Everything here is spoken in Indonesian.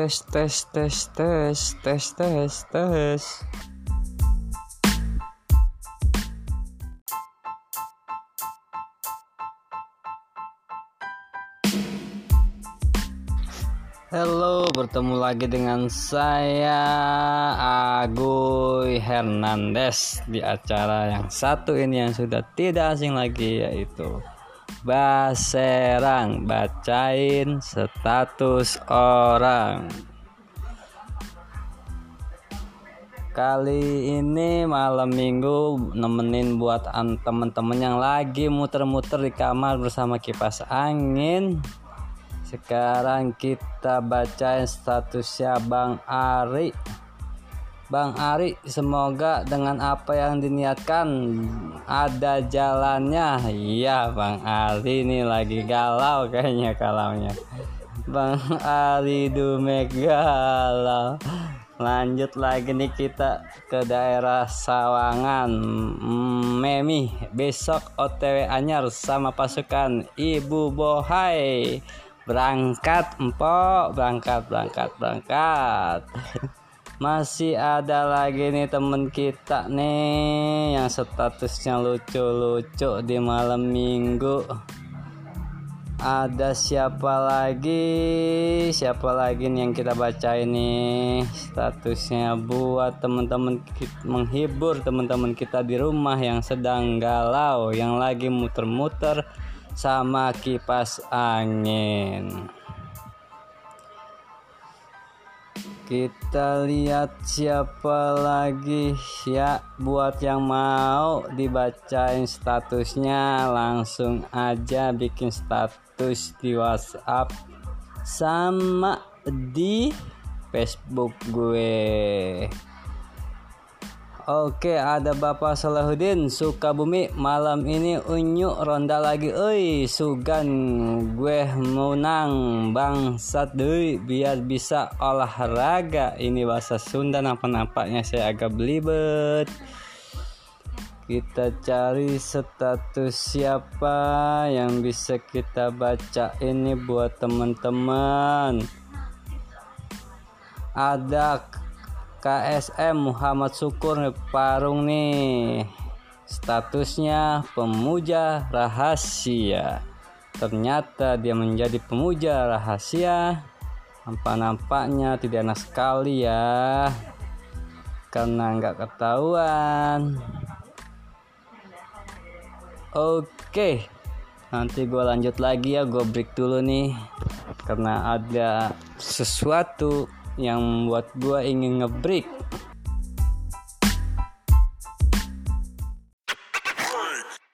tes tes tes tes tes tes tes. Halo, bertemu lagi dengan saya Agoy Hernandez di acara yang satu ini yang sudah tidak asing lagi yaitu Baserang bacain status orang. Kali ini malam minggu nemenin buat temen-temen yang lagi muter-muter di kamar bersama kipas angin sekarang kita bacain statusnya Bang Ari. Bang Ari, semoga dengan apa yang diniatkan ada jalannya. Iya, Bang Ari ini lagi galau kayaknya kalaunya. Bang Ari Dumek galau. Lanjut lagi nih kita ke daerah Sawangan. Memi, besok OTW Anyar sama pasukan Ibu Bohai berangkat empok berangkat berangkat berangkat masih ada lagi nih temen kita nih yang statusnya lucu-lucu di malam minggu. Ada siapa lagi? Siapa lagi nih yang kita baca ini statusnya buat teman-teman menghibur teman-teman kita di rumah yang sedang galau yang lagi muter-muter sama kipas angin. Kita lihat siapa lagi ya buat yang mau dibacain statusnya langsung aja bikin status di WhatsApp sama di Facebook gue. Oke ada Bapak Salahuddin Sukabumi. Malam ini unyu ronda lagi. Oi sugan gue menang bangsat deh biar bisa olahraga. Ini bahasa Sunda nampak-nampaknya saya agak belibet. Kita cari status siapa yang bisa kita baca ini buat teman-teman. Ada KSM Muhammad Syukur Parung nih. Statusnya pemuja rahasia. Ternyata dia menjadi pemuja rahasia. Nampak-nampaknya tidak enak sekali ya. Karena nggak ketahuan. Oke nanti gue lanjut lagi ya gue break dulu nih. Karena ada sesuatu yang membuat gue ingin ngebreak